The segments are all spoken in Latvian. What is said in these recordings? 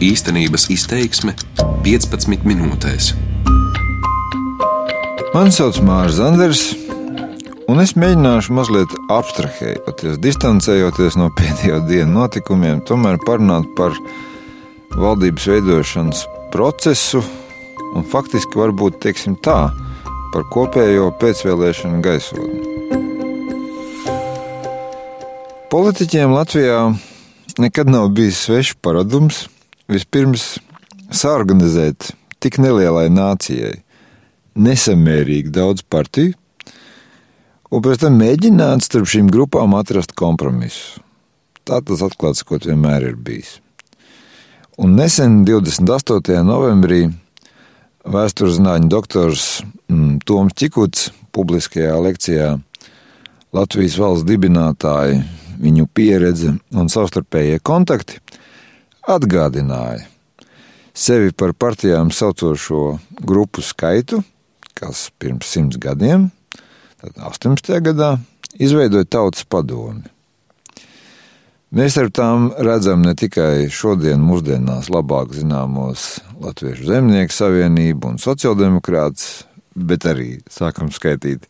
Īstenības izteiksme 15 minūtēs. Mani sauc Mārcis Zanders, un es mēģināšu mazliet abstrahējoties, distancējoties no pēdējo dienu notikumiem, tomēr parunāt par valdības veidošanas procesu un faktiski varbūt teiksim tā, par kopējo pēcvēlēšanu gaisotni. Politiķiem Latvijā nekad nav bijis svešs paradums vispirms sāorganizēt tik nelielai nācijai nesamērīgi daudz partiju, un pēc tam mēģināt starp šīm grupām atrast kompromisu. Tā tas atklāts, ko vienmēr ir bijis. Un nesen, 28. novembrī, vēstures zinātņu doktors mm, Toms Čikuts publiskajā lekcijā Latvijas valsts dibinātāji, viņu pieredze un savstarpējie kontakti atgādināja sevi par partijām saucošo grupu skaitu, kas pirms simts gadiem, tad 18. gadā, izveidoja tautas padomi. Mēs ar tām redzam ne tikai šodien, mūsdienās labāk zināmos Latviešu zemnieku savienību un sociāldemokrātus, bet arī sākam skaitīt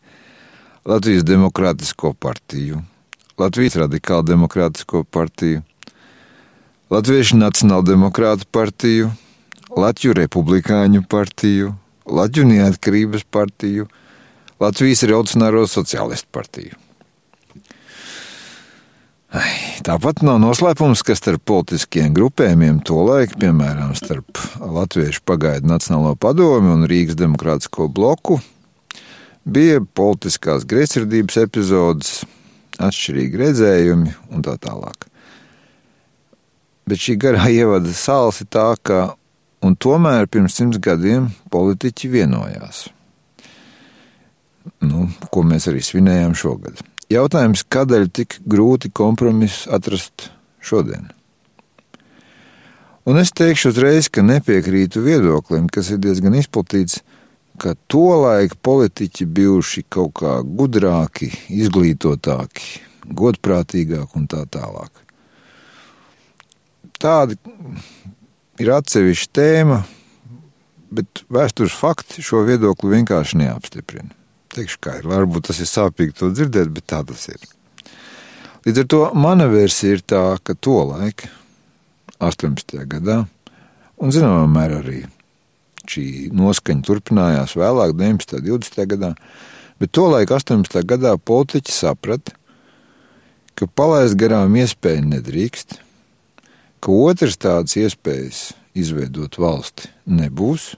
Latvijas Demokrātisko partiju, Latvijas Radikālu Demokrātisko partiju, Latviešu Nacionāldemokrātu partiju, Latviju Republikāņu partiju, Latviju Neatkarības partiju, Latvijas Revolucionāro sociālistu partiju. Ai, tāpat nav noslēpums, ka starp politiskiem grupējumiem tolaik, piemēram, starp Latviešu pagaidu Nacionālo padomi un Rīgas demokrātisko bloku, bija politiskās greizsirdības epizodes, atšķirīgi redzējumi un tā tālāk. Bet šī garā ievada sāls ir tā, ka un tomēr pirms simts gadiem politiķi vienojās. Nu, ko mēs arī svinējām šogad. Jautājums, kādēļ tik grūti kompromisu atrast šodien? Un es teikšu uzreiz, ka nepiekrītu viedoklim, kas ir diezgan izplatīts, ka tolaik politiķi bijuši kaut kā gudrāki, izglītotāki, godprātīgāki un tā tālāk tādi ir atsevišķa tēma, bet vēstures fakti šo viedokli vienkārši neapstiprina. Teikšu, kā ir. Varbūt tas ir sāpīgi to dzirdēt, bet tā tas ir. Līdz ar to mana versija ir tā, ka to laiku, 18. gadā, un zināmā mērā arī šī noskaņa turpinājās vēlāk, 19. un 20. gadā, bet to laiku, 18. gadā, politiķi saprata, ka palaist garām iespēju nedrīkst, ka otrs tādas iespējas izveidot valsti nebūs.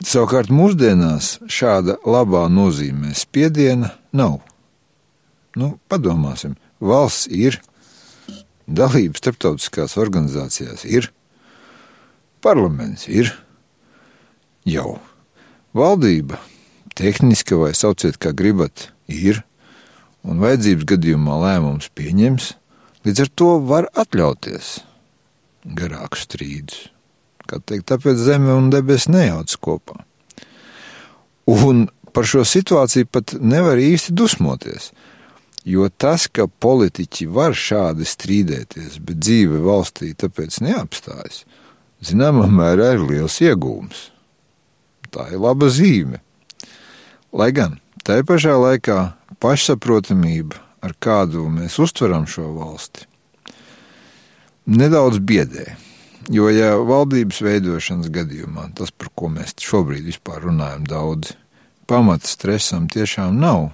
Savukārt mūsdienās šāda labā nozīmē spiediena nav. Nu, padomāsim, valsts ir, dalība starptautiskās organizācijās ir, parlaments ir, jau valdība, tehniski vai sauciet kā gribat, ir, un vajadzības gadījumā lēmums pieņems, Līdz ar to var atļauties garākus strīdus. Teikt, tāpēc zeme un debesis nejauc kopā. Un par šo situāciju pat nevar īsti dusmoties. Jo tas, ka politiķi var šādi strīdēties, bet dzīve valstī tāpēc neapstājas, zināmā mērā ir liels iegūms. Tā ir laba zīme. Lai gan tajā pašā laikā pašsaprotamība ar kādu mēs uztveram šo valsti, nedaudz biedē. Jo, ja valdības veidošanas gadījumā tas, par ko mēs šobrīd vispār runājam daudz, pamata stresam tiešām nav,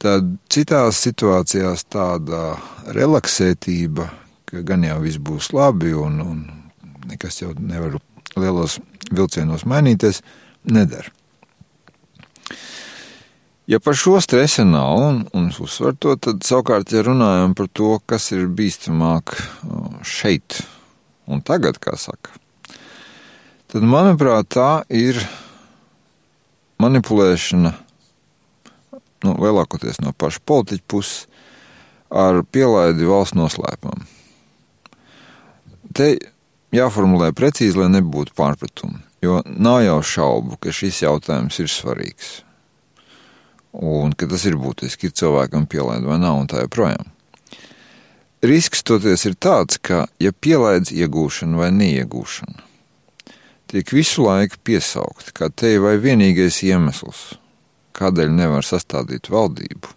tad citās situācijās tāda relaksētība, ka gan jau viss būs labi un, un nekas jau nevar lielos vilcienos mainīties, nedara. Ja par šo stresu nav un, un uzsver to, tad savukārt, ja runājam par to, kas ir bīstamāk šeit un tagad, kā saka, tad, manuprāt, tā ir manipulēšana nu, lielākoties no paša politiķa puses ar pielaidi valsts noslēpumam. Te jāformulē precīzi, lai nebūtu pārpratumu, jo nav jau šaubu, ka šis jautājums ir svarīgs un ka tas ir būtiski, ir cilvēkam pielaida vai nav, un tā joprojām. risks toties ir tāds, ka, ja pielaidz iegūšanu vai neiegūšanu, tiek visu laiku piesaukt kā te vai vienīgais iemesls, kādēļ nevar sastādīt valdību,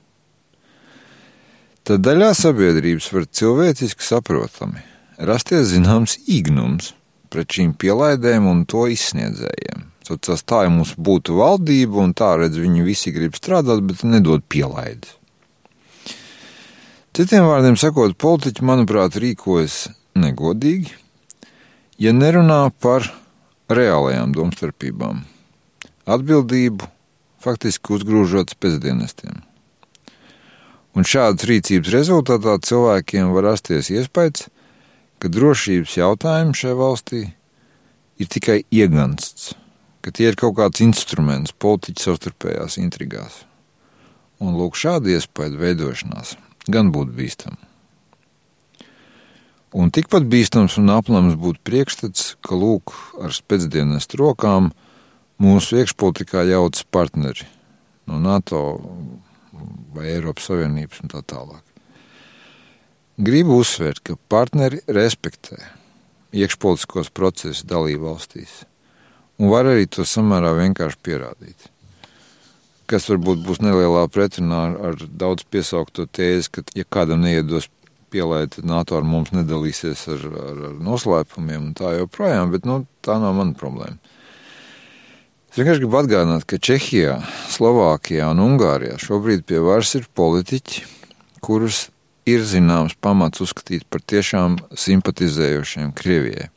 tad daļā sabiedrības var cilvēciski saprotami rasties zināms īgnums pret šīm pielaidēm un to izsniedzējiem. Tad tas tā, ja mums būtu valdība, un tā redz, viņi visi grib strādāt, bet nedod pielaidi. Citiem vārdiem sakot, politiķi, manuprāt, rīkojas negodīgi, ja nerunā par reālajām domstarpībām, atbildību faktiski uzgrūžot pēcdienestiem. Un šādas rīcības rezultātā cilvēkiem var rasties iespējas, ka drošības jautājumi šajā valstī ir tikai iegansts, ka tie ir kaut kāds instruments politiķu savstarpējās intrigās. Un lūk, šāda iespēja veidošanās gan būtu bīstama. Un tikpat bīstams un aplams būtu priekšstats, ka lūk, ar spēcdienas rokām mūsu iekšpolitikā jautas partneri no NATO vai Eiropas Savienības un tā tālāk. Gribu uzsvērt, ka partneri respektē iekšpolitiskos procesus dalību valstīs un var arī to samērā vienkārši pierādīt. Kas varbūt būs nelielā pretrunā ar, ar daudz piesaukto tēzi, ka, ja kādam neiedos pielaid, tad NATO ar mums nedalīsies ar, ar, ar noslēpumiem un tā joprojām, bet nu, tā nav mana problēma. Es vienkārši gribu atgādināt, ka Čehijā, Slovākijā un Ungārijā šobrīd pie varas ir politiķi, kurus ir zināms pamats uzskatīt par tiešām simpatizējošiem Krievijai.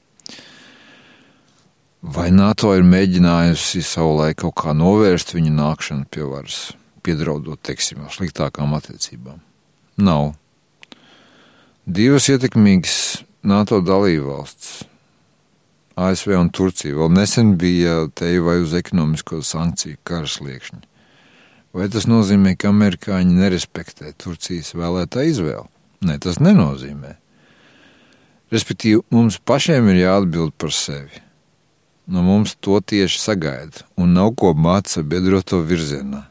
Vai NATO ir mēģinājusi savulaik kaut kā novērst viņu nākšanu pie varas, piedraudot, teiksim, sliktākām attiecībām? Nav. Divas ietekmīgas NATO dalībvalstis, ASV un Turcija, vēl nesen bija te vai uz ekonomisko sankciju karas liekšņa. Vai tas nozīmē, ka amerikāņi nerespektē Turcijas vēlētā izvēli? Nē, tas nenozīmē. Respektīvi, mums pašiem ir jāatbild par sevi. No mums to tieši sagaida, un nav ko mācīt sabiedroto virzienā.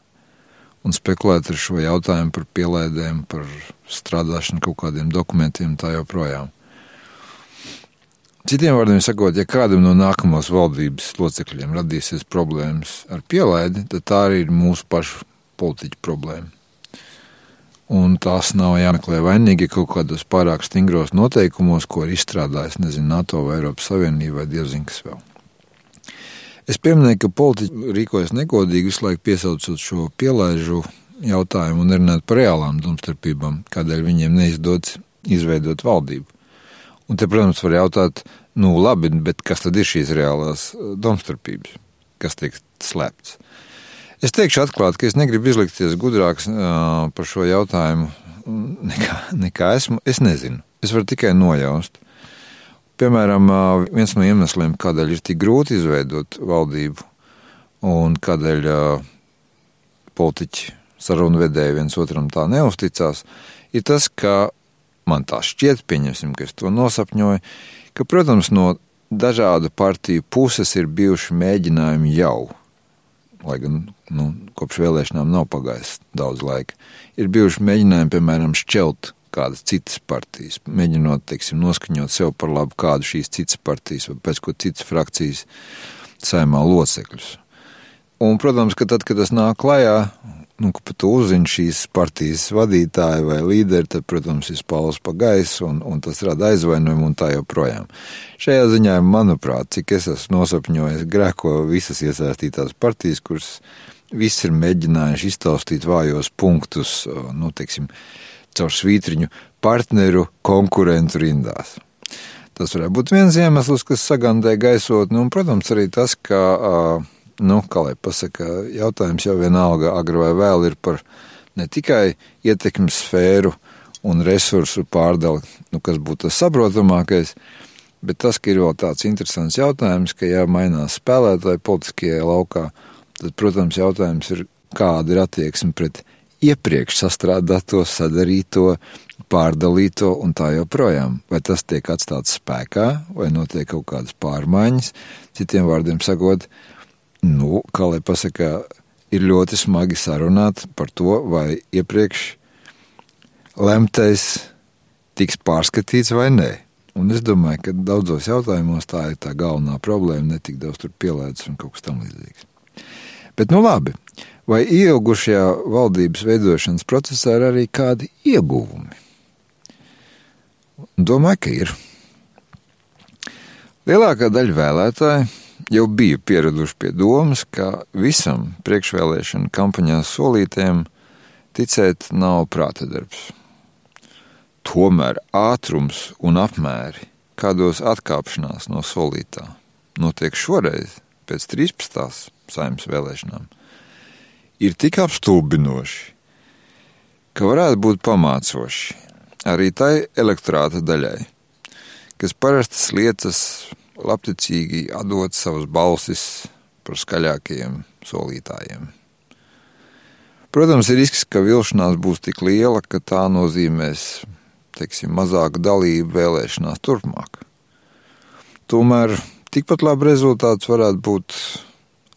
Un spekulēt ar šo jautājumu par pielaidēm, par strādāšanu kaut kādiem dokumentiem, tā joprojām. Citiem vārdiem sakot, ja kādam no nākamās valdības locekļiem radīsies problēmas ar pielaidi, tad tā arī ir mūsu pašu politiķu problēma. Un tās nav jāmeklē vainīgi kaut kādos pārāk stingros noteikumos, ko ir izstrādājis, nezinu, NATO vai Eiropas Savienība vai dievzin kas vēl. Es pieminēju, ka politiķi rīkojas negodīgi, visu laiku piesaucot šo pielaižu jautājumu un runāt par reālām domstarpībām, kādēļ viņiem neizdodas izveidot valdību. Un te, protams, var jautāt, nu labi, bet kas tad ir šīs reālās domstarpības, kas tiek slēpts? Es teikšu atklāti, ka es negribu izlikties gudrāks uh, par šo jautājumu nekā, nekā esmu. Es nezinu. Es varu tikai nojaust. Piemēram, viens no iemesliem, kādēļ ir tik grūti izveidot valdību un kādēļ politiķi sarunvedēji viens otram tā neusticās, ir tas, ka man tā šķiet, pieņemsim, ka es to nosapņoju, ka, protams, no dažādu partiju puses ir bijuši mēģinājumi jau lai gan nu, kopš vēlēšanām nav pagājis daudz laika, ir bijuši mēģinājumi, piemēram, šķelt kādas citas partijas, mēģinot, teiksim, noskaņot sev par labu kādu šīs citas partijas vai pēc ko citas frakcijas saimā locekļus. Un, protams, ka tad, kad tas nāk klajā, nu, ka pat uzzina šīs partijas vadītāji vai līderi, tad, protams, ir spāls pa gaisu un, un tas rada aizvainojumu un tā joprojām. Šajā ziņā, manuprāt, cik es esmu nosapņojis, grēko visas iesaistītās partijas, kuras viss ir mēģinājuši iztaustīt vājos punktus, nu, teiksim, caur svītriņu partneru konkurentu rindās. Tas varētu būt viens iemesls, kas sagandē gaisotni, un, protams, arī tas, ka nu, kā lai pasaka, jautājums jau vienalga agri vai vēl ir par ne tikai ietekmes sfēru un resursu pārdali, nu, kas būtu tas saprotamākais, bet tas, ir vēl tāds interesants jautājums, ka ja mainās spēlētāji politiskajā laukā, tad, protams, jautājums ir, kāda ir attieksme pret iepriekš sastrādāto, sadarīto, pārdalīto un tā joprojām. Vai tas tiek atstāts spēkā, vai notiek kaut kādas pārmaiņas, citiem vārdiem sakot, nu, kā lai pasakā, ir ļoti smagi sarunāt par to, vai iepriekš lemtais tiks pārskatīts vai nē. Un es domāju, ka daudzos jautājumos tā ir tā galvenā problēma, ne tik daudz tur pielēdz un kaut kas tam līdzīgs. Bet, nu labi, vai ilgušajā valdības veidošanas procesā ir arī kādi ieguvumi? Domāju, ka ir. Lielākā daļa vēlētāju jau bija pieraduši pie domas, ka visam priekšvēlēšana kampaņā solītēm ticēt nav prāta darbs. Tomēr ātrums un apmēri, kādos atkāpšanās no solītā, notiek šoreiz pēc 13. Saimnes vēlēšanām, ir tik apstulbinoši, ka varētu būt pamācoši arī tai elektorāta daļai, kas parastas lietas labticīgi atdot savas balsis par skaļākajiem solītājiem. Protams, ir risks, ka vilšanās būs tik liela, ka tā nozīmēs teiksim, mazāku dalību vēlēšanās turpmāk. Tomēr tikpat labi rezultāts varētu būt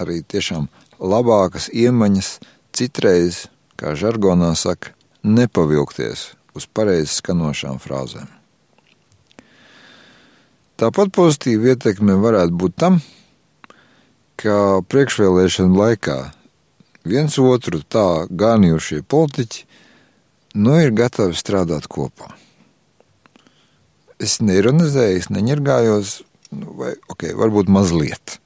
arī tiešām labākas iemaņas citreiz, kā žargonā saka, nepavilkties uz pareizi skanošām frāzēm. Tāpat pozitīva ietekme varētu būt tam, ka priekšvēlēšana laikā viens otru tā ganījušie politiķi nu ir gatavi strādāt kopā. Es neironizēju, es neņirgājos, nu, vai ok, varbūt mazliet.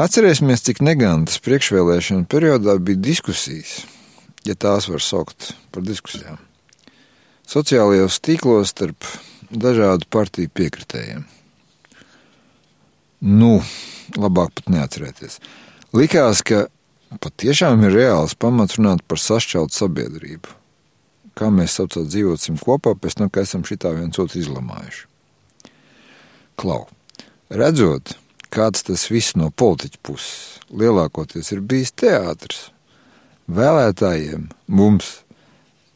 Atcerēsimies, cik negantas priekšvēlēšana periodā bija diskusijas, ja tās var saukt par diskusijām. Sociālajos tīklos starp dažādu partiju piekritējiem. Nu, labāk pat neatcerēties. Likās, ka patiešām ir reāls pamats runāt par sašķeltu sabiedrību. Kā mēs saucam, dzīvosim kopā, pēc tam, ka esam šitā viens otru izlamājuši. Klau, redzot, kāds tas viss no politiķa puses lielākoties ir bijis teātris, vēlētājiem mums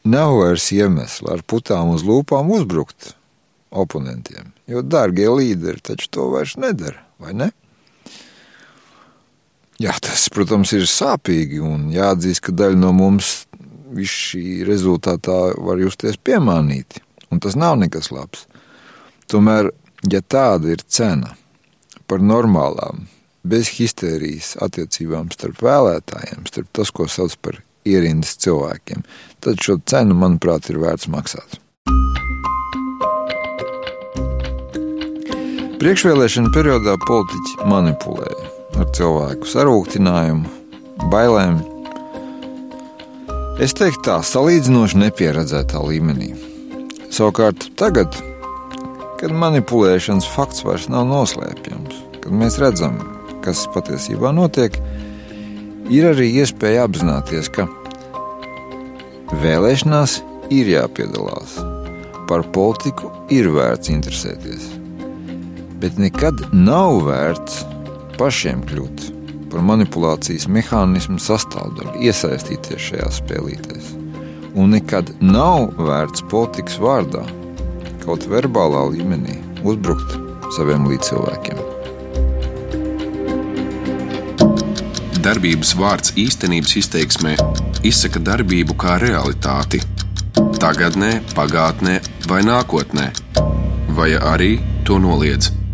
nav vairs iemesla ar putām uz lūpām uzbrukt oponentiem. Jo dārgie līderi taču to vairs nedara, vai ne? Jā, tas, protams, ir sāpīgi un jāatzīst, ka daļa no mums visu šī rezultātā var justies piemānīti, un tas nav nekas labs. Tomēr, ja tāda ir cena par normālām, bez histērijas attiecībām starp vēlētājiem, starp tas, ko sauc par ierindas cilvēkiem, tad šo cenu, manuprāt, ir vērts maksāt. Priekšvēlēšana periodā politiķi manipulēja ar cilvēku sarūktinājumu, bailēm. Es teiktu, tā salīdzinoši nepieredzētā līmenī. Savukārt, tagad, kad manipulēšanas fakts vairs nav noslēpjams, kad mēs redzam, kas patiesībā notiek, ir arī iespēja apzināties, ka vēlēšanās ir jāpiedalās, par politiku ir vērts interesēties bet nekad nav vērts pašiem kļūt par manipulācijas mehānismu sastāvdaļu, iesaistīties šajās spēlītēs. Un nekad nav vērts politikas vārdā, kaut verbālā līmenī, uzbrukt saviem līdzcilvēkiem. Darbības vārds īstenības izteiksmē izsaka darbību kā realitāti, tagadnē, pagātnē vai nākotnē, vai arī to noliedz.